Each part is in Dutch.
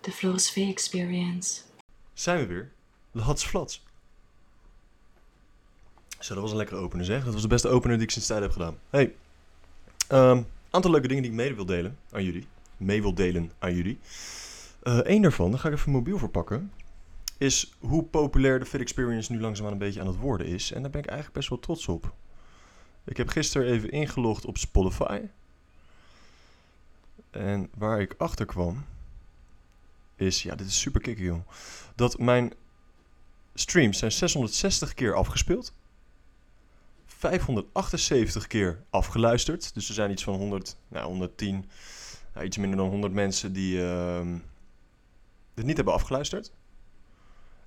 De Floris V Experience. Zijn we weer? Lats flats. Zo, dat was een lekkere opener zeg. Dat was de beste opener die ik sinds tijd heb gedaan. Hey, een aantal leuke dingen die ik mee wil delen aan jullie. Mee wil delen aan jullie. Eén uh, daarvan, daar ga ik even mobiel voor pakken. Is hoe populair de Fit Experience nu langzaamaan een beetje aan het worden is. En daar ben ik eigenlijk best wel trots op. Ik heb gisteren even ingelogd op Spotify. En waar ik achter kwam, is, ja, dit is super kicken, joh. Dat mijn streams zijn 660 keer afgespeeld. 578 keer afgeluisterd. Dus er zijn iets van 100, nou, 110, nou, iets minder dan 100 mensen die uh, dit niet hebben afgeluisterd.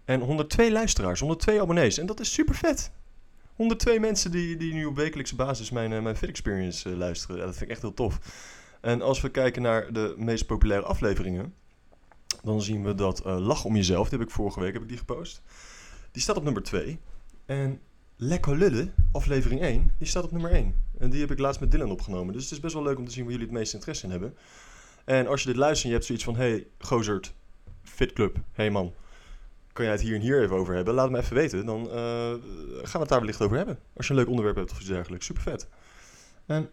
En 102 luisteraars, 102 abonnees. En dat is super vet. 102 mensen die, die nu op wekelijkse basis mijn, uh, mijn Fit Experience uh, luisteren. Dat vind ik echt heel tof. En als we kijken naar de meest populaire afleveringen, dan zien we dat uh, Lach om jezelf, die heb ik vorige week heb ik die gepost. Die staat op nummer 2. En Lekker Lullen, aflevering 1, die staat op nummer 1. En die heb ik laatst met Dylan opgenomen. Dus het is best wel leuk om te zien waar jullie het meeste interesse in hebben. En als je dit luistert en je hebt zoiets van... Hey, gozerd, fit club, hey man, kan jij het hier en hier even over hebben? Laat me even weten, dan uh, gaan we het daar wellicht over hebben. Als je een leuk onderwerp hebt of iets dergelijks. Super vet. En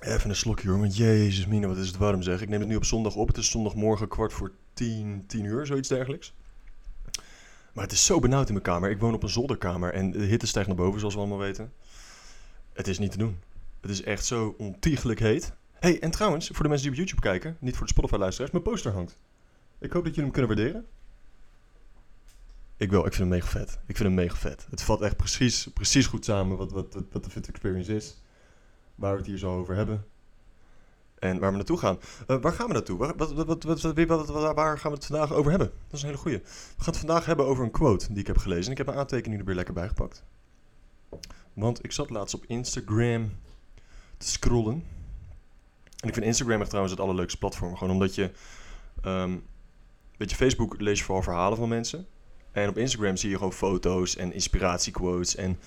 Even een slokje hoor, jezus mine, wat is het warm zeg. Ik neem het nu op zondag op. Het is zondagmorgen kwart voor tien, tien uur, zoiets dergelijks. Maar het is zo benauwd in mijn kamer. Ik woon op een zolderkamer en de hitte stijgt naar boven, zoals we allemaal weten. Het is niet te doen. Het is echt zo ontiegelijk heet. hey, en trouwens, voor de mensen die op YouTube kijken, niet voor de Spotify-luisteraars, mijn poster hangt. Ik hoop dat jullie hem kunnen waarderen. Ik wel, ik vind hem mega vet. Ik vind hem mega vet. Het vat echt precies, precies goed samen wat, wat, wat de Fit Experience is waar we het hier zo over hebben. En waar we naartoe gaan. Uh, waar gaan we naartoe? Waar, wat, wat, wat, waar gaan we het vandaag over hebben? Dat is een hele goeie. We gaan het vandaag hebben over een quote die ik heb gelezen. Ik heb een aantekening er weer lekker bijgepakt. Want ik zat laatst op Instagram te scrollen. En ik vind Instagram echt trouwens het allerleukste platform. Gewoon omdat je... Um, weet je, Facebook lees je vooral verhalen van mensen. En op Instagram zie je gewoon foto's en inspiratiequotes en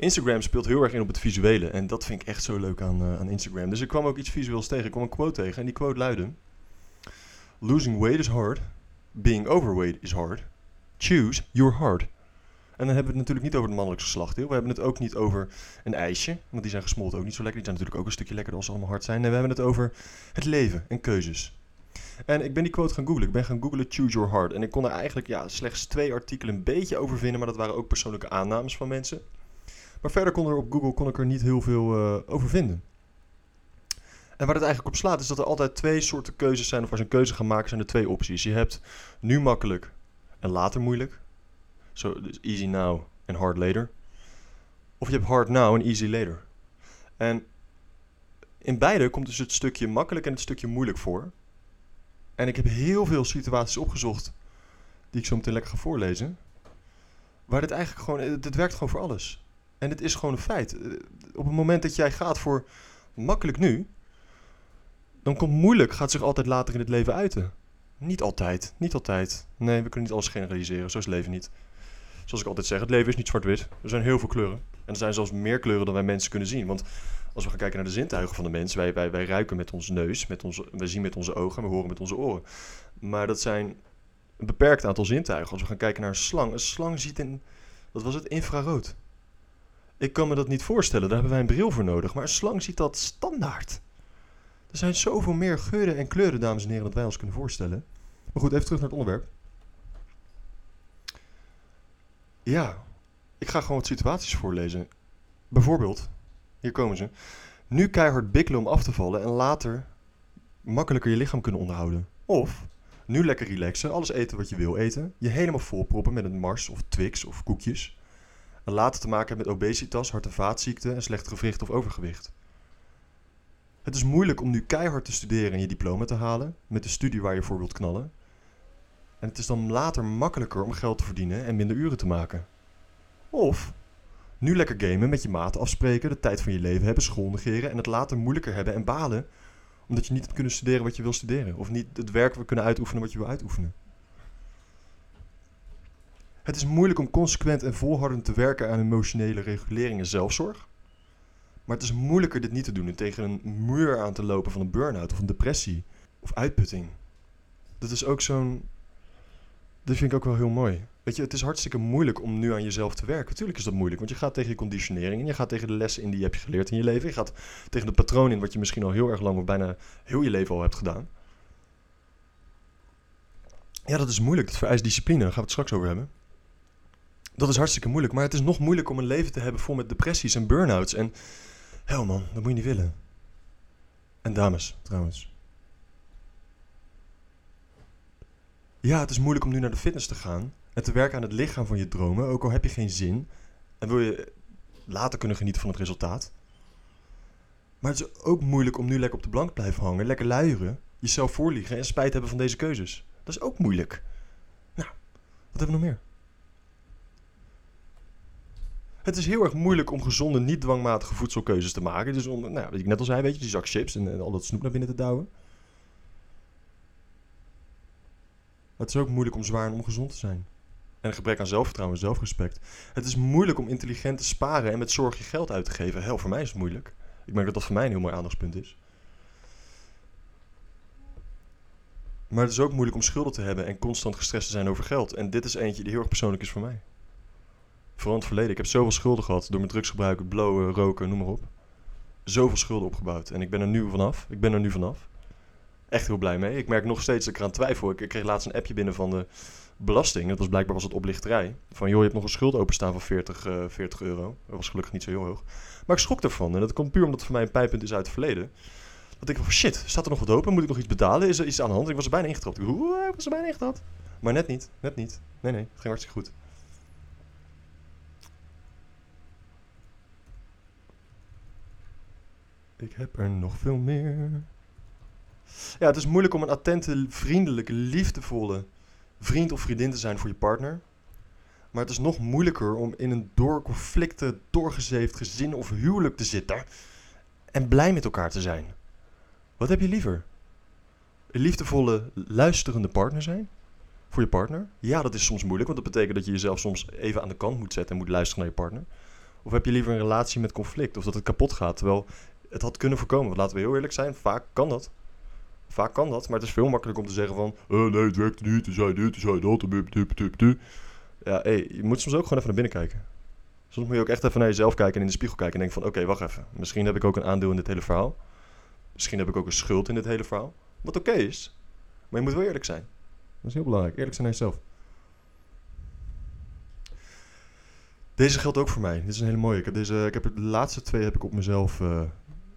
Instagram speelt heel erg in op het visuele. En dat vind ik echt zo leuk aan, uh, aan Instagram. Dus ik kwam ook iets visueels tegen. Ik kwam een quote tegen. En die quote luidde: Losing weight is hard. Being overweight is hard. Choose your heart. En dan hebben we het natuurlijk niet over het mannelijke geslachtveld. We hebben het ook niet over een ijsje. Want die zijn gesmolten ook niet zo lekker. Die zijn natuurlijk ook een stukje lekkerder als ze allemaal hard zijn. Nee, we hebben het over het leven en keuzes. En ik ben die quote gaan googlen. Ik ben gaan googlen Choose Your Heart. En ik kon er eigenlijk ja, slechts twee artikelen een beetje over vinden. Maar dat waren ook persoonlijke aannames van mensen. Maar verder kon er op Google kon ik er niet heel veel uh, over vinden. En waar het eigenlijk op slaat is dat er altijd twee soorten keuzes zijn. Of als je een keuze gaat maken zijn er twee opties. Je hebt nu makkelijk en later moeilijk. So, dus easy now en hard later. Of je hebt hard now en easy later. En in beide komt dus het stukje makkelijk en het stukje moeilijk voor. En ik heb heel veel situaties opgezocht die ik zo meteen lekker ga voorlezen. Waar dit eigenlijk gewoon, dit werkt gewoon voor alles. En het is gewoon een feit. Op het moment dat jij gaat voor makkelijk nu, dan komt moeilijk, gaat zich altijd later in het leven uiten. Niet altijd, niet altijd. Nee, we kunnen niet alles generaliseren, zo is het leven niet. Zoals ik altijd zeg, het leven is niet zwart-wit. Er zijn heel veel kleuren. En er zijn zelfs meer kleuren dan wij mensen kunnen zien. Want als we gaan kijken naar de zintuigen van de mens, wij, wij, wij ruiken met onze neus, met onze, wij zien met onze ogen en we horen met onze oren. Maar dat zijn een beperkt aantal zintuigen. Als we gaan kijken naar een slang, een slang ziet in, wat was het, infrarood. Ik kan me dat niet voorstellen, daar hebben wij een bril voor nodig. Maar een slang ziet dat standaard. Er zijn zoveel meer geuren en kleuren, dames en heren, dat wij ons kunnen voorstellen. Maar goed, even terug naar het onderwerp. Ja, ik ga gewoon wat situaties voorlezen. Bijvoorbeeld, hier komen ze. Nu keihard bikkelen om af te vallen en later makkelijker je lichaam kunnen onderhouden. Of nu lekker relaxen, alles eten wat je wil eten. Je helemaal volproppen met een Mars of Twix of koekjes en later te maken hebben met obesitas, hart- en vaatziekten en slecht gewricht of overgewicht. Het is moeilijk om nu keihard te studeren en je diploma te halen, met de studie waar je voor wilt knallen. En het is dan later makkelijker om geld te verdienen en minder uren te maken. Of nu lekker gamen, met je maat afspreken, de tijd van je leven hebben, school negeren en het later moeilijker hebben en balen omdat je niet hebt kunnen studeren wat je wil studeren. Of niet het werk kunnen uitoefenen wat je wil uitoefenen. Het is moeilijk om consequent en volhardend te werken aan emotionele regulering en zelfzorg. Maar het is moeilijker dit niet te doen en tegen een muur aan te lopen van een burn-out of een depressie of uitputting. Dat is ook zo'n... Dat vind ik ook wel heel mooi. Weet je, het is hartstikke moeilijk om nu aan jezelf te werken. Natuurlijk is dat moeilijk, want je gaat tegen je conditionering... en je gaat tegen de lessen in die je hebt geleerd in je leven. Je gaat tegen de patroon in wat je misschien al heel erg lang... of bijna heel je leven al hebt gedaan. Ja, dat is moeilijk. Dat vereist discipline. Daar gaan we het straks over hebben. Dat is hartstikke moeilijk. Maar het is nog moeilijk om een leven te hebben vol met depressies en burn-outs. En hel man, dat moet je niet willen. En dames, trouwens. Ja, het is moeilijk om nu naar de fitness te gaan en te werken aan het lichaam van je dromen, ook al heb je geen zin en wil je later kunnen genieten van het resultaat. Maar het is ook moeilijk om nu lekker op de plank te blijven hangen, lekker luieren, jezelf voorliegen en spijt hebben van deze keuzes. Dat is ook moeilijk. Nou, wat hebben we nog meer? Het is heel erg moeilijk om gezonde, niet dwangmatige voedselkeuzes te maken. Dus om, nou, ik net al zei, weet je, die zak chips en, al dat snoep naar binnen te douwen. Het is ook moeilijk om zwaar en ongezond te zijn. En een gebrek aan zelfvertrouwen en zelfrespect. Het is moeilijk om intelligent te sparen en met zorg je geld uit te geven. Hel, voor mij is het moeilijk. Ik merk dat dat voor mij een heel mooi aandachtspunt is. Maar het is ook moeilijk om schulden te hebben en constant gestrest te zijn over geld. En dit is eentje die heel erg persoonlijk is voor mij. Vooral in het verleden. Ik heb zoveel schulden gehad door mijn drugsgebruik, blowen, roken, noem maar op. Zoveel schulden opgebouwd. En ik ben er nu vanaf. Ik ben er nu vanaf. Echt heel blij mee. Ik merk nog steeds dat ik eraan twijfel. Ik kreeg laatst een appje binnen van de belasting. Dat was blijkbaar was het oplichterij. Van joh, je hebt nog een schuld openstaan van 40, uh, 40 euro. Dat was gelukkig niet zo heel hoog. Maar ik schrok ervan. En dat komt puur omdat het voor mij een pijnpunt is uit het verleden. Dat ik van shit, staat er nog wat open? Moet ik nog iets betalen? Is er iets aan de hand? Ik was er bijna ingetrapt. Ik was er bijna ingetrapt. Maar net niet. Net niet. Nee, nee. Het ging hartstikke goed. Ik heb er nog veel meer. Ja, het is moeilijk om een attente, vriendelijke, liefdevolle vriend of vriendin te zijn voor je partner. Maar het is nog moeilijker om in een door conflicten doorgezeefd gezin of huwelijk te zitten en blij met elkaar te zijn. Wat heb je liever? Een liefdevolle, luisterende partner zijn? Voor je partner? Ja, dat is soms moeilijk, want dat betekent dat je jezelf soms even aan de kant moet zetten en moet luisteren naar je partner. Of heb je liever een relatie met conflict of dat het kapot gaat, terwijl het had kunnen voorkomen? Laten we heel eerlijk zijn, vaak kan dat. Vaak kan dat, maar het is veel makkelijker om te zeggen van... Oh, nee, het werkt niet, toen zei dit, toen zei dat. Ja, hey, je moet soms ook gewoon even naar binnen kijken. Soms moet je ook echt even naar jezelf kijken en in de spiegel kijken en denken van... Oké, wacht even, misschien heb ik ook een aandeel in dit hele verhaal. Misschien heb ik ook een schuld in dit hele verhaal. Wat oké is, maar je moet wel eerlijk zijn. Dat is heel belangrijk, eerlijk zijn naar jezelf. Deze geldt ook voor mij. Dit is een hele mooie. Ik heb, deze, ik heb de laatste twee heb ik op mezelf uh,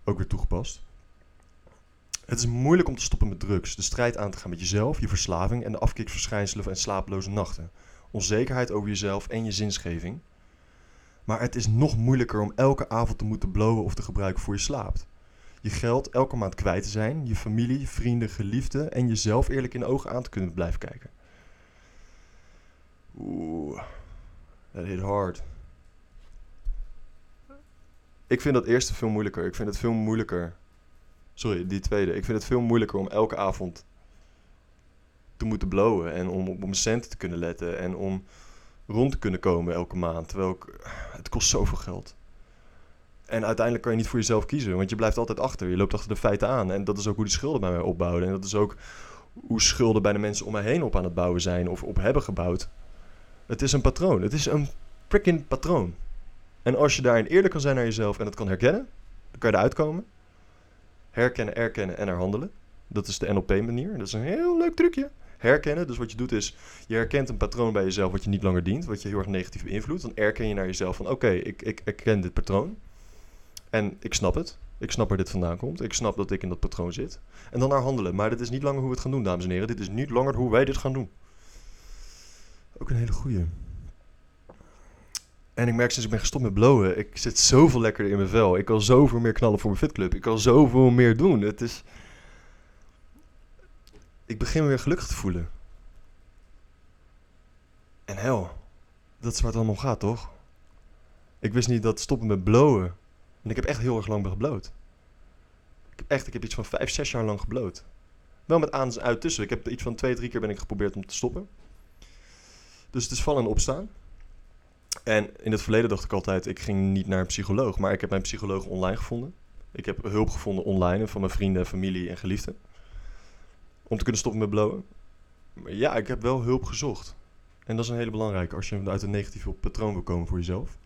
ook weer toegepast. Het is moeilijk om te stoppen met drugs, de strijd aan te gaan met jezelf, je verslaving en de afkiksverschijnselen en slapeloze nachten. Onzekerheid over jezelf en je zinsgeving. Maar het is nog moeilijker om elke avond te moeten blowen of te gebruiken voor je slaapt. Je geld elke maand kwijt te zijn, je familie, vrienden, geliefden en jezelf eerlijk in de ogen aan te kunnen blijven kijken. Oeh, that hit hard. Ik vind dat eerste veel moeilijker. Ik vind het veel moeilijker Sorry, die tweede. Ik vind het veel moeilijker om elke avond te moeten blowen. En om op mijn centen te kunnen letten. En om rond te kunnen komen elke maand. Terwijl ik, het kost zoveel geld. En uiteindelijk kan je niet voor jezelf kiezen. Want je blijft altijd achter. Je loopt achter de feiten aan. En dat is ook hoe die schulden bij mij opbouwen. En dat is ook hoe schulden bij de mensen om mij heen op aan het bouwen zijn. Of op hebben gebouwd. Het is een patroon. Het is een freaking patroon. En als je daarin eerlijk kan zijn naar jezelf en dat kan herkennen, dan kan je eruit komen herkennen, erkennen en herhandelen. Dat is de NLP-manier. Dat is een heel leuk trucje. Herkennen, dus wat je doet is, je herkent een patroon bij jezelf wat je niet langer dient, wat je heel erg negatief beïnvloedt. Dan erken je naar jezelf van, oké, ik, ik herken dit patroon en ik snap het. Ik snap waar dit vandaan komt. Ik snap dat ik in dat patroon zit. En dan naar handelen. Maar dit is niet langer hoe we het gaan doen, dames en heren. Dit is niet langer hoe wij dit gaan doen. Ook een hele goeie. En ik merk sinds ik ben gestopt met blowen, ik zit zoveel lekkerder in mijn vel. Ik kan zoveel meer knallen voor mijn fitclub. Ik kan zoveel meer doen. Het is... Ik begin me weer gelukkig te voelen. En hel, dat is waar het allemaal gaat, toch? Ik wist niet dat stoppen met blowen. En ik heb echt heel erg lang gebloot. Echt, ik heb iets van vijf, zes jaar lang gebloot. Wel met aan en uit tussen. Ik heb iets van twee, drie keer ben ik geprobeerd om te stoppen. Dus het is vallen en opstaan. En in het verleden dacht ik altijd, ik ging niet naar een psycholoog. Maar ik heb mijn psycholoog online gevonden. Ik heb hulp gevonden online van mijn vrienden, familie en geliefden. Om te kunnen stoppen met blowen. Maar ja, ik heb wel hulp gezocht. En dat is een hele belangrijke als je uit een negatief patroon wil komen voor jezelf.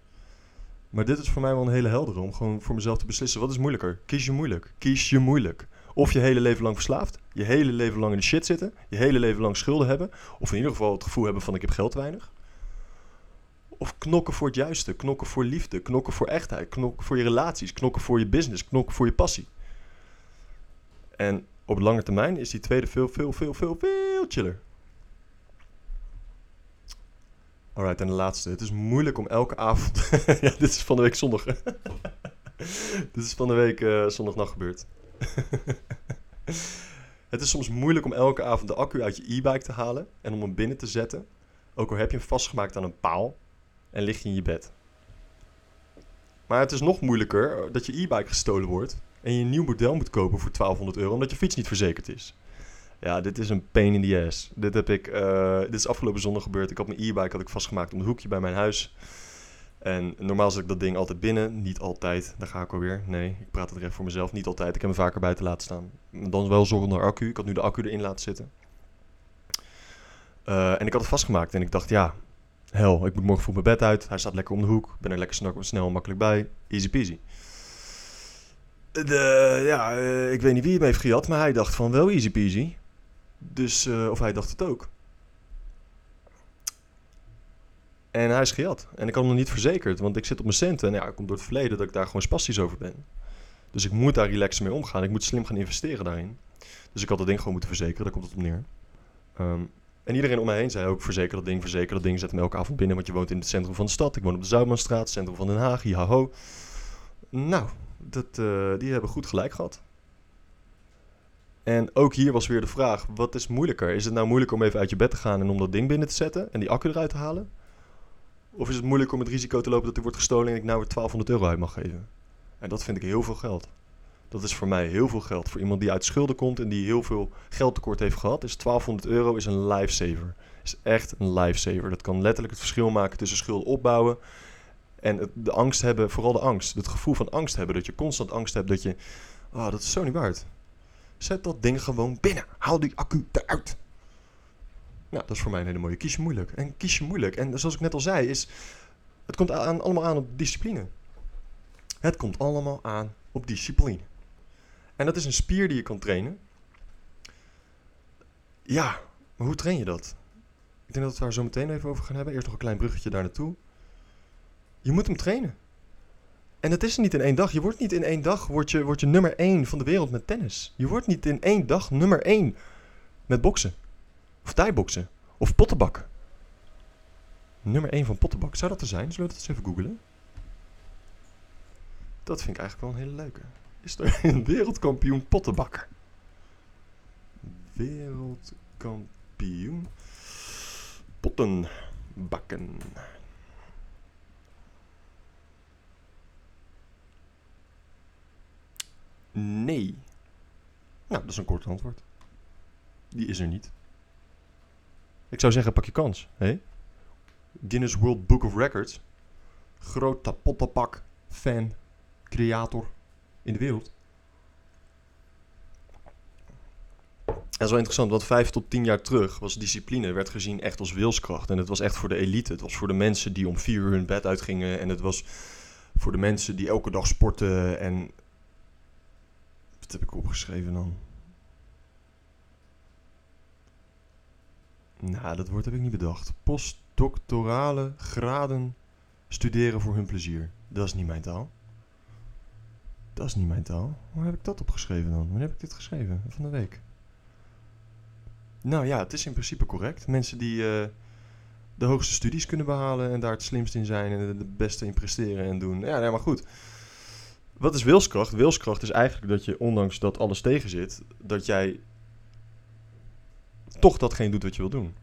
Maar dit is voor mij wel een hele heldere om gewoon voor mezelf te beslissen. Wat is moeilijker? Kies je moeilijk. Kies je moeilijk. Of je hele leven lang verslaafd, je hele leven lang in de shit zitten, je hele leven lang schulden hebben. Of in ieder geval het gevoel hebben van ik heb geld weinig. Of knokken voor het juiste, knokken voor liefde, knokken voor echtheid, knokken voor je relaties, knokken voor je business, knokken voor je passie. En op lange termijn is die tweede veel, veel, veel, veel, veel chiller. Alright, en de laatste. Het is moeilijk om elke avond. ja, dit is van de week zondag. dit is van de week uh, zondagnacht gebeurd. het is soms moeilijk om elke avond de accu uit je e-bike te halen en om hem binnen te zetten. Ook al heb je hem vastgemaakt aan een paal en lig je in je bed. Maar het is nog moeilijker dat je e-bike gestolen wordt en je een nieuw model moet kopen voor 1200 euro omdat je fiets niet verzekerd is. Ja, dit is een pain in the ass. Dit heb ik, uh, dit is afgelopen zondag gebeurd. Ik had mijn e-bike had ik vastgemaakt om het hoekje bij mijn huis. En normaal zet ik dat ding altijd binnen. Niet altijd. Daar ga ik alweer. Nee, ik praat het recht voor mezelf. Niet altijd. Ik heb hem vaker buiten laten staan. Dan wel zonder accu. Ik had nu de accu erin laten zitten. Uh, en ik had het vastgemaakt. En ik dacht, ja, hel, ik moet morgen vroeg mijn bed uit. Hij staat lekker om de hoek. Ik ben er lekker snel, snel en makkelijk bij. Easy peasy. De, ja, uh, ik weet niet wie hem heeft gejat, maar hij dacht van wel easy peasy. Dus, uh, of hij dacht het ook. En hij is gejat. En ik had hem nog niet verzekerd, want ik zit op mijn centen. En ja, het komt door het verleden dat ik daar gewoon spastisch over ben. Dus ik moet daar relaxen mee omgaan. Ik moet slim gaan investeren daarin. Dus ik had dat ding gewoon moeten verzekeren, daar komt het op neer. Um, en iedereen om mij heen zei ook, verzeker dat ding, verzeker dat ding. Zet hem elke avond binnen, want je woont in het centrum van de stad. Ik woon op de Zuidmanstraat, centrum van Den Haag, ho. Nou, dat, uh, die hebben goed gelijk gehad. En ook hier was weer de vraag, wat is moeilijker? Is het nou moeilijk om even uit je bed te gaan en om dat ding binnen te zetten en die accu eruit te halen? Of is het moeilijk om het risico te lopen dat hij wordt gestolen en ik nou weer 1200 euro uit mag geven? En dat vind ik heel veel geld. Dat is voor mij heel veel geld. Voor iemand die uit schulden komt en die heel veel geldtekort heeft gehad, is 1200 euro is een lifesaver. Is echt een lifesaver. Dat kan letterlijk het verschil maken tussen schulden opbouwen en het, de angst hebben, vooral de angst. Het gevoel van angst hebben. Dat je constant angst hebt dat je, oh, dat is zo niet waard. Zet dat ding gewoon binnen. Haal die accu eruit. Nou, dat is voor mij een hele mooie. Kies je moeilijk. En kies je moeilijk. En zoals ik net al zei, is, het komt allemaal aan op discipline. Het komt allemaal aan op discipline. En dat is een spier die je kan trainen. Ja, maar hoe train je dat? Ik denk dat we daar zo meteen even over gaan hebben. Eerst nog een klein bruggetje daar naartoe. Je moet hem trainen. En het is niet in één dag. Je wordt niet in één dag word je, word je nummer één van de wereld met tennis. Je wordt niet in één dag nummer één met boksen. Of thai-boksen. Of pottenbakken. Nummer 1 van pottenbak. Zou dat er zijn? Zullen we dat eens even googlen? Dat vind ik eigenlijk wel een hele leuke. Is er een wereldkampioen pottenbakker? Wereldkampioen pottenbakken. Nee. Nou, dat is een kort antwoord. Die is er niet. Ik zou zeggen, pak je kans. Hè? Guinness World Book of Records. Groot pottenpak fan, creator in de wereld. Dat is wel interessant, want vijf tot tien jaar terug was discipline, werd gezien echt als wilskracht. En het was echt voor de elite. Het was voor de mensen die om vier uur hun bed uitgingen. En het was voor de mensen die elke dag sporten. En wat heb ik opgeschreven dan? Nou, dat woord heb ik niet bedacht. Postdoctorale graden studeren voor hun plezier. Dat is niet mijn taal. Dat is niet mijn taal. Waar heb ik dat opgeschreven dan? Wanneer heb ik dit geschreven? Van de week. Nou ja, het is in principe correct. Mensen die uh, de hoogste studies kunnen behalen en daar het slimst in zijn en het beste in presteren en doen. Ja, nee, maar goed. Wat is wilskracht? Wilskracht is eigenlijk dat je, ondanks dat alles tegen zit, dat jij toch datgene doet wat je wil doen.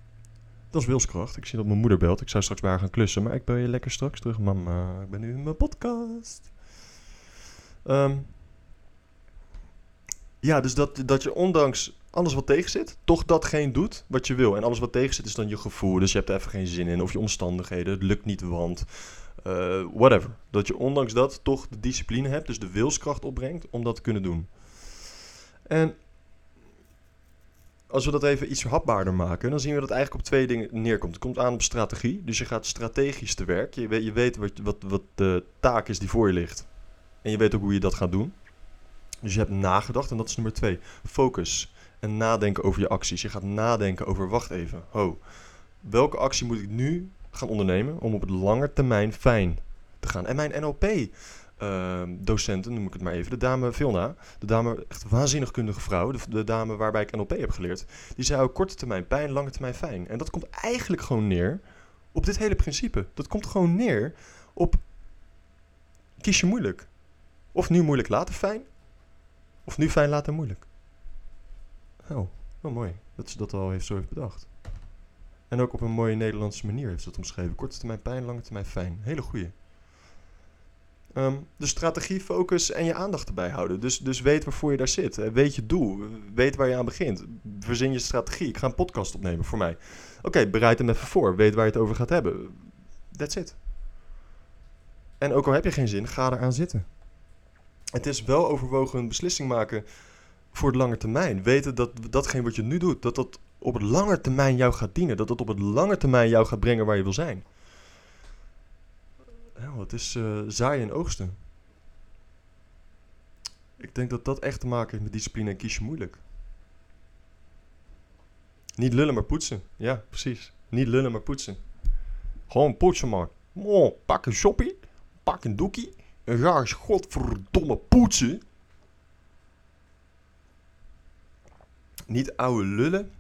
Dat is wilskracht. Ik zie dat mijn moeder belt. Ik zou straks bij haar gaan klussen, maar ik bel je lekker straks terug. Mama, ik ben nu in mijn podcast. Um, ja, dus dat, dat je ondanks alles wat tegen zit, toch datgene doet wat je wil. En alles wat tegen zit is dan je gevoel. Dus je hebt er even geen zin in. Of je omstandigheden. Het lukt niet, want... Uh, whatever. Dat je ondanks dat toch de discipline hebt. Dus de wilskracht opbrengt om dat te kunnen doen. En als we dat even iets hapbaarder maken, dan zien we dat eigenlijk op twee dingen neerkomt. Het komt aan op strategie. Dus je gaat strategisch te werk. Je weet, je weet wat, wat, wat de taak is die voor je ligt. En je weet ook hoe je dat gaat doen. Dus je hebt nagedacht en dat is nummer twee. Focus en nadenken over je acties. Je gaat nadenken over, wacht even, ho. Welke actie moet ik nu gaan ondernemen om op het lange termijn fijn te gaan? En mijn NLP uh, docenten, noem ik het maar even, de dame Vilna, de dame, echt waanzinnig kundige vrouw, de, dame waarbij ik NLP heb geleerd, die zei ook korte termijn pijn, lange termijn fijn. En dat komt eigenlijk gewoon neer op dit hele principe. Dat komt gewoon neer op kies je moeilijk. Of nu moeilijk later fijn, of nu fijn later moeilijk. Oh, wel mooi dat ze dat al heeft zo heeft bedacht. En ook op een mooie Nederlandse manier heeft ze dat omschreven. Korte termijn pijn, lange termijn fijn. Hele goeie. Um, de strategie, focus en je aandacht erbij houden. Dus, dus weet waarvoor je daar zit. Weet je doel. Weet waar je aan begint. Verzin je strategie. Ik ga een podcast opnemen voor mij. Oké, bereid hem even voor. Weet waar je het over gaat hebben. That's it. En ook al heb je geen zin, ga eraan zitten. Het is wel overwogen een beslissing maken voor de lange termijn. Weten dat datgene wat je nu doet, dat dat op het lange termijn jou gaat dienen. Dat dat op het lange termijn jou gaat brengen waar je wil zijn. Ja, het is uh, zaaien en oogsten. Ik denk dat dat echt te maken heeft met discipline en kies je moeilijk. Niet lullen, maar poetsen. Ja, precies. Niet lullen, maar poetsen. Gewoon poetsen, man. Oh, pak een shoppie, pak een doekie en ga eens godverdomme poetsen. Niet ouwe lullen,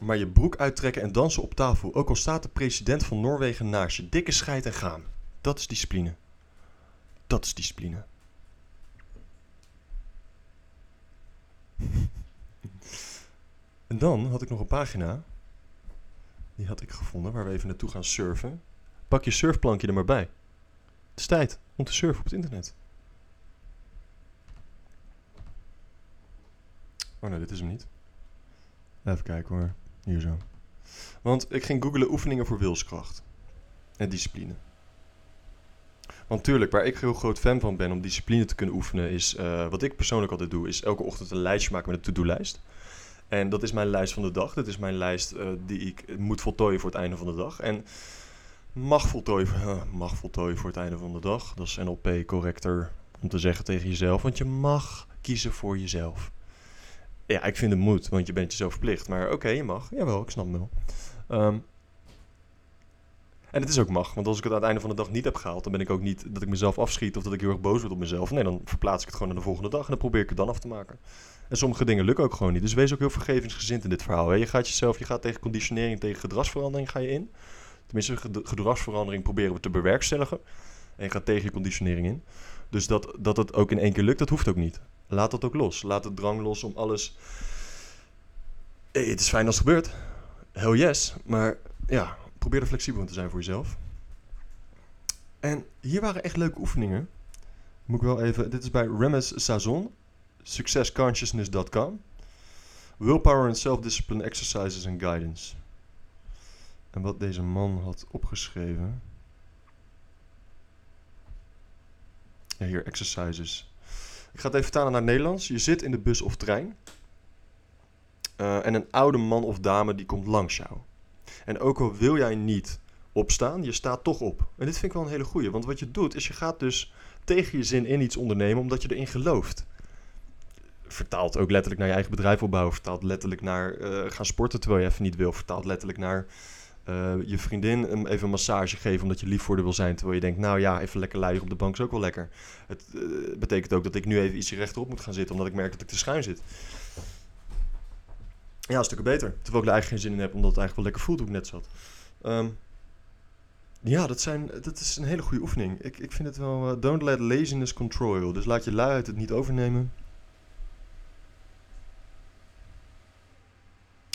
maar je broek uittrekken en dansen op tafel. Ook al staat de president van Noorwegen naast je. Dikke scheid en gaan. Dat is discipline. Dat is discipline. en dan had ik nog een pagina. Die had ik gevonden waar we even naartoe gaan surfen. Pak je surfplankje er maar bij. Het is tijd om te surfen op het internet. Oh nee, dit is hem niet. Even kijken hoor. Hier zo. Want ik ging googlen oefeningen voor wilskracht. En discipline. Want tuurlijk, waar ik heel groot fan van ben om discipline te kunnen oefenen, is uh, wat ik persoonlijk altijd doe, is elke ochtend een lijstje maken met een to-do-lijst. En dat is mijn lijst van de dag. Dat is mijn lijst uh, die ik moet voltooien voor het einde van de dag. En mag voltooien, uh, mag voltooien voor het einde van de dag. Dat is NLP correcter om te zeggen tegen jezelf. Want je mag kiezen voor jezelf. Ja, ik vind het moet, want je bent jezelf verplicht. Maar oké, je mag. Jawel, ik snap het wel. Um, en het is ook mag, want als ik het aan het einde van de dag niet heb gehaald, dan ben ik ook niet dat ik mezelf afschiet of dat ik heel erg boos word op mezelf. Nee, dan verplaats ik het gewoon naar de volgende dag en dan probeer ik het dan af te maken. En sommige dingen lukken ook gewoon niet. Dus wees ook heel vergevingsgezind in dit verhaal. Hè. Je gaat jezelf, je gaat tegen conditionering, tegen gedragsverandering ga je in. Tenminste, gedragsverandering proberen we te bewerkstelligen. En gaat tegen je conditionering in. Dus dat, dat het ook in één keer lukt, dat hoeft ook niet. Laat dat ook los. Laat het drang los om alles. Het is fijn als het gebeurt. Hell yes. Maar ja, probeer er flexibel in te zijn voor jezelf. En hier waren echt leuke oefeningen. Moet ik wel even. Dit is bij Remes Sazon, successconsciousness.com. Willpower and Self-Discipline Exercises and Guidance. En wat deze man had opgeschreven. Ja, hier, exercises. Ik ga het even vertalen naar het Nederlands. Je zit in de bus of trein. Uh, en een oude man of dame die komt langs jou. En ook al wil jij niet opstaan, je staat toch op. En dit vind ik wel een hele goeie. Want wat je doet, is je gaat dus tegen je zin in iets ondernemen omdat je erin gelooft. Vertaalt ook letterlijk naar je eigen bedrijf opbouwen. Vertaalt letterlijk naar uh, gaan sporten terwijl je even niet wil. Vertaalt letterlijk naar uh, je vriendin even een massage geven omdat je lief voor haar wil zijn. Terwijl je denkt, nou ja, even lekker luieren op de bank is ook wel lekker. Het uh, betekent ook dat ik nu even iets rechterop moet gaan zitten omdat ik merk dat ik te schuin zit. Ja, stukken beter. Terwijl ik er eigenlijk geen zin in heb, omdat het eigenlijk wel lekker voelt hoe ik net zat. Um, ja, dat, zijn, dat is een hele goede oefening. Ik, ik vind het wel... Uh, don't let laziness control. Dus laat je luiheid het niet overnemen.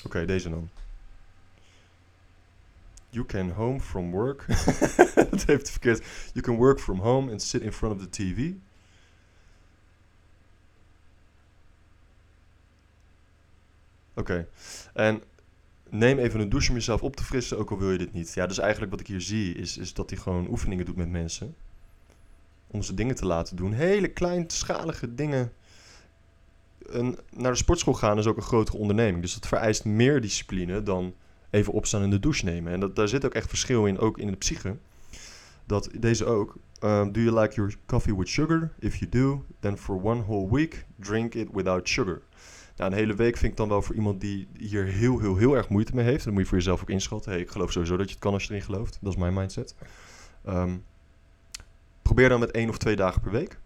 Oké, deze dan. You can home from work. dat heeft verkeerd. You can work from home and sit in front of the TV. Oké. Okay. En neem even een douche om jezelf op te frissen, ook al wil je dit niet. Ja, dus eigenlijk wat ik hier zie, is, is dat hij gewoon oefeningen doet met mensen. Om ze dingen te laten doen. Hele kleinschalige dingen. een, naar de sportschool gaan is ook een grotere onderneming. Dus dat vereist meer discipline dan even opstaan en de douche nemen. En dat, daar zit ook echt verschil in, ook in de psyche. Dat deze ook. Um, do you like your coffee with sugar? If you do, then for one whole week drink it without sugar. Nou, een hele week vind ik dan wel voor iemand die hier heel, heel, heel erg moeite mee heeft. Dan moet je voor jezelf ook inschatten. Hey, ik geloof sowieso dat je het kan als je erin gelooft. Dat is mijn mindset. Um, probeer dan met één of twee dagen per week.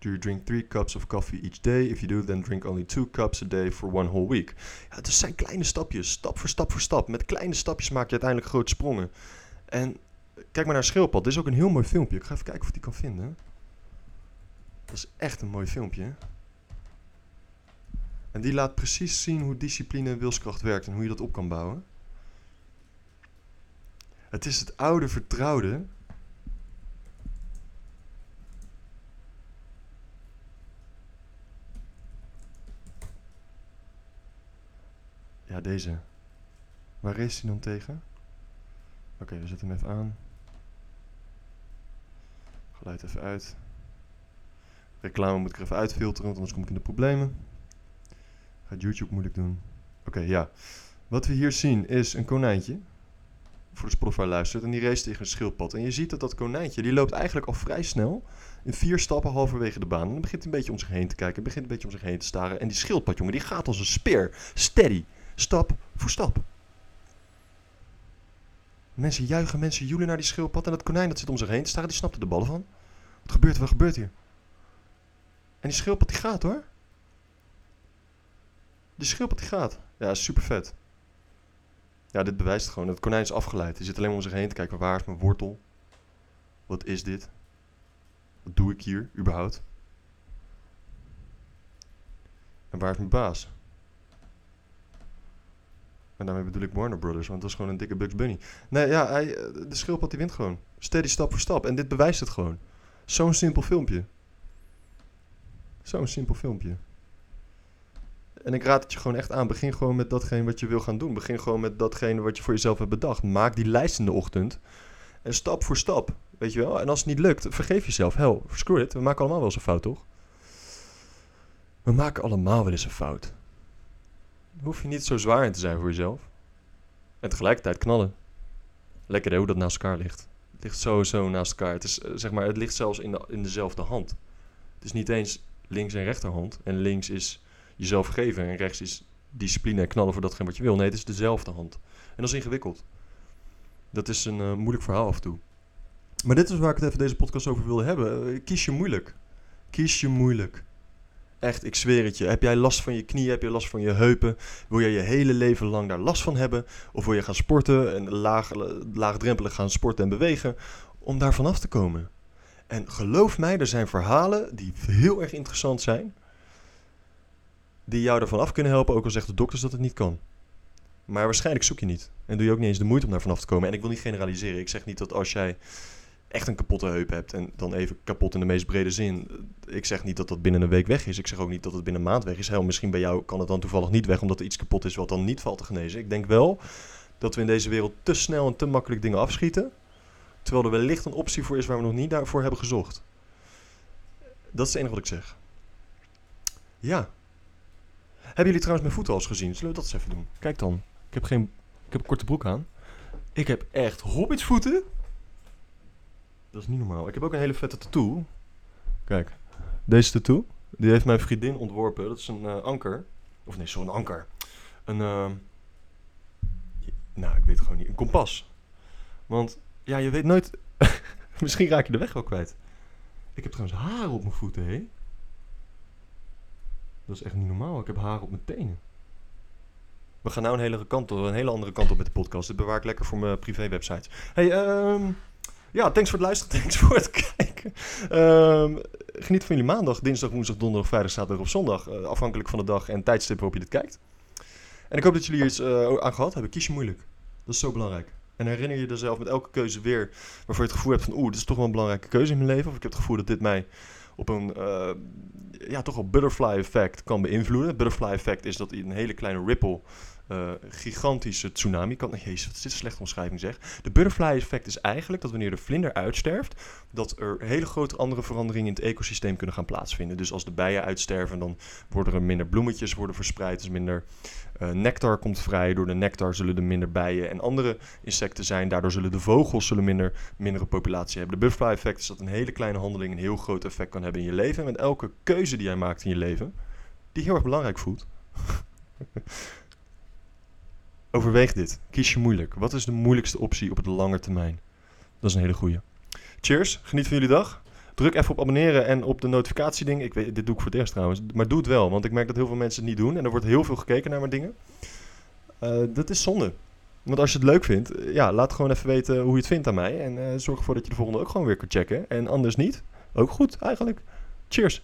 Do you drink three cups of coffee each day? If you do, then drink only two cups a day for one whole week. Ja, het zijn kleine stapjes, stap voor stap voor stap. Met kleine stapjes maak je uiteindelijk grote sprongen. En kijk maar naar Schildpad. Dit is ook een heel mooi filmpje. Ik ga even kijken of ik die kan vinden. Dat is echt een mooi filmpje. En die laat precies zien hoe discipline en wilskracht werkt en hoe je dat op kan bouwen. Het is het oude vertrouwde. Ja, deze. Waar race hij dan tegen? Oké, we zetten hem even aan. Geluid even uit. Reclame moet ik even uitfilteren, want anders kom ik in de problemen. Gaat YouTube moeilijk doen. Oké, ja. Wat we hier zien is een konijntje. Voor de Spotify luistert. En die race tegen een schildpad. En je ziet dat dat konijntje, die loopt eigenlijk al vrij snel. In vier stappen halverwege de baan. En dan begint hij een beetje om zich heen te kijken. Begint een beetje om zich heen te staren. En die schildpad, jongen, die gaat als een speer. Steady. Stap voor stap. Mensen juichen, mensen joelen naar die schildpad. En dat konijn dat zit om zich heen te staren. Die snapt er de ballen van. Wat gebeurt er? Wat gebeurt hier? En die schildpad die gaat hoor. Die schildpad die gaat. Ja, super vet. Ja, dit bewijst gewoon. Het konijn is afgeleid. Hij zit alleen om zich heen te kijken. Waar is mijn wortel? Wat is dit? Wat doe ik hier überhaupt? En waar is mijn baas? En daarmee bedoel ik Warner Brothers, want dat is gewoon een dikke Bugs Bunny. Nee, ja, hij, de schildpad die wint gewoon. Steady stap voor stap. En dit bewijst het gewoon. Zo'n simpel filmpje. Zo'n simpel filmpje. En ik raad het je gewoon echt aan. Begin gewoon met datgene wat je wil gaan doen. Begin gewoon met datgene wat je voor jezelf hebt bedacht. Maak die lijst in de ochtend. En stap voor stap. Weet je wel? En als het niet lukt, vergeef jezelf. Hell, screw it. We maken allemaal wel eens een fout, toch? We maken allemaal wel eens een fout. Hoef je niet zo zwaar in te zijn voor jezelf. En tegelijkertijd knallen. Lekker hè, hoe dat naast elkaar ligt. Het ligt sowieso naast elkaar. Het, is, zeg maar, het ligt zelfs in, de, in dezelfde hand. Het is niet eens links en rechterhand. En links is jezelf geven en rechts is discipline en knallen voor datgene wat je wil. Nee, het is dezelfde hand. En dat is ingewikkeld. Dat is een uh, moeilijk verhaal af en toe. Maar dit is waar ik het even deze podcast over wilde hebben. kies je moeilijk. Kies je moeilijk. Echt, ik zweer het je. Heb jij last van je knieën? Heb je last van je heupen? Wil jij je hele leven lang daar last van hebben? Of wil je gaan sporten en laag, laagdrempelig gaan sporten en bewegen om daar vanaf te komen? En geloof mij, er zijn verhalen die heel erg interessant zijn. Die jou ervan af kunnen helpen, ook al zegt de dokters dat het niet kan. Maar waarschijnlijk zoek je niet. En doe je ook niet eens de moeite om daar vanaf te komen. En ik wil niet generaliseren. Ik zeg niet dat als jij echt een kapotte heup hebt en dan even kapot in de meest brede zin. Ik zeg niet dat dat binnen een week weg is. Ik zeg ook niet dat het binnen een maand weg is. Heel, misschien bij jou kan het dan toevallig niet weg omdat er iets kapot is wat dan niet valt te genezen. Ik denk wel dat we in deze wereld te snel en te makkelijk dingen afschieten. Terwijl er wellicht een optie voor is waar we nog niet daarvoor hebben gezocht. Dat is het enige wat ik zeg. Ja. Hebben jullie trouwens mijn voeten al eens gezien? Zullen we dat eens even doen? Kijk dan. Ik heb geen... Ik heb een korte broek aan. Ik heb echt hobbitsvoeten. Dat is niet normaal. Ik heb ook een hele vette tattoo. Kijk. Deze tattoo. Die heeft mijn vriendin ontworpen. Dat is een uh, anker. Of nee, zo'n anker. Een... Uh, nou, ik weet het gewoon niet. Een kompas. Want ja, je weet nooit. Misschien raak je de weg wel kwijt. Ik heb trouwens haar op mijn voeten, hé. Dat is echt niet normaal. Ik heb haar op mijn tenen. We gaan nou een hele, kant een hele andere kant op met de podcast. Dit bewaar ik lekker voor mijn privé websites. Hey, um, ja, thanks voor het luisteren. Thanks voor het kijken. Um, geniet van jullie maandag, dinsdag, woensdag, donderdag, vrijdag, zaterdag of zondag. Uh, afhankelijk van de dag en tijdstip waarop je dit kijkt. En ik hoop dat jullie hier iets uh, aan gehad hebben. Kies je moeilijk. Dat is zo belangrijk. En herinner je jezelf met elke keuze weer waarvoor je het gevoel hebt van oeh, dit is toch wel een belangrijke keuze in mijn leven. Of ik heb het gevoel dat dit mij op een uh, ja, toch wel butterfly effect kan beïnvloeden. Butterfly effect is dat een hele kleine ripple eh, gigantische tsunami kan... Jezus, wat is dit een slechte omschrijving zeg. De butterfly effect is eigenlijk dat wanneer de vlinder uitsterft... dat er hele grote andere veranderingen in het ecosysteem kunnen gaan plaatsvinden. Dus als de bijen uitsterven, dan worden er minder bloemetjes worden verspreid. Dus minder eh, nectar komt vrij. Door de nectar zullen er minder bijen en andere insecten zijn. Daardoor zullen de vogels zullen minder, mindere populatie hebben. De butterfly effect is dat een hele kleine handeling een heel groot effect kan hebben in je leven. En met elke keuze die jij maakt in je leven, die heel erg belangrijk voelt. Overweeg dit. Kies je moeilijk. Wat is de moeilijkste optie op de lange termijn? Dat is een hele goeie. Cheers. Geniet van jullie dag. Druk even op abonneren en op de notificatieding. Ik weet, dit doe ik voor het eerst trouwens. Maar doe het wel, want ik merk dat heel veel mensen het niet doen. En er wordt heel veel gekeken naar mijn dingen. Eh, dat is zonde. Want als je het leuk vindt, eh, ja, laat gewoon even weten hoe je het vindt aan mij. En eh, zorg ervoor dat je de volgende ook gewoon weer kunt checken. En anders niet. Ook goed, eigenlijk. Cheers.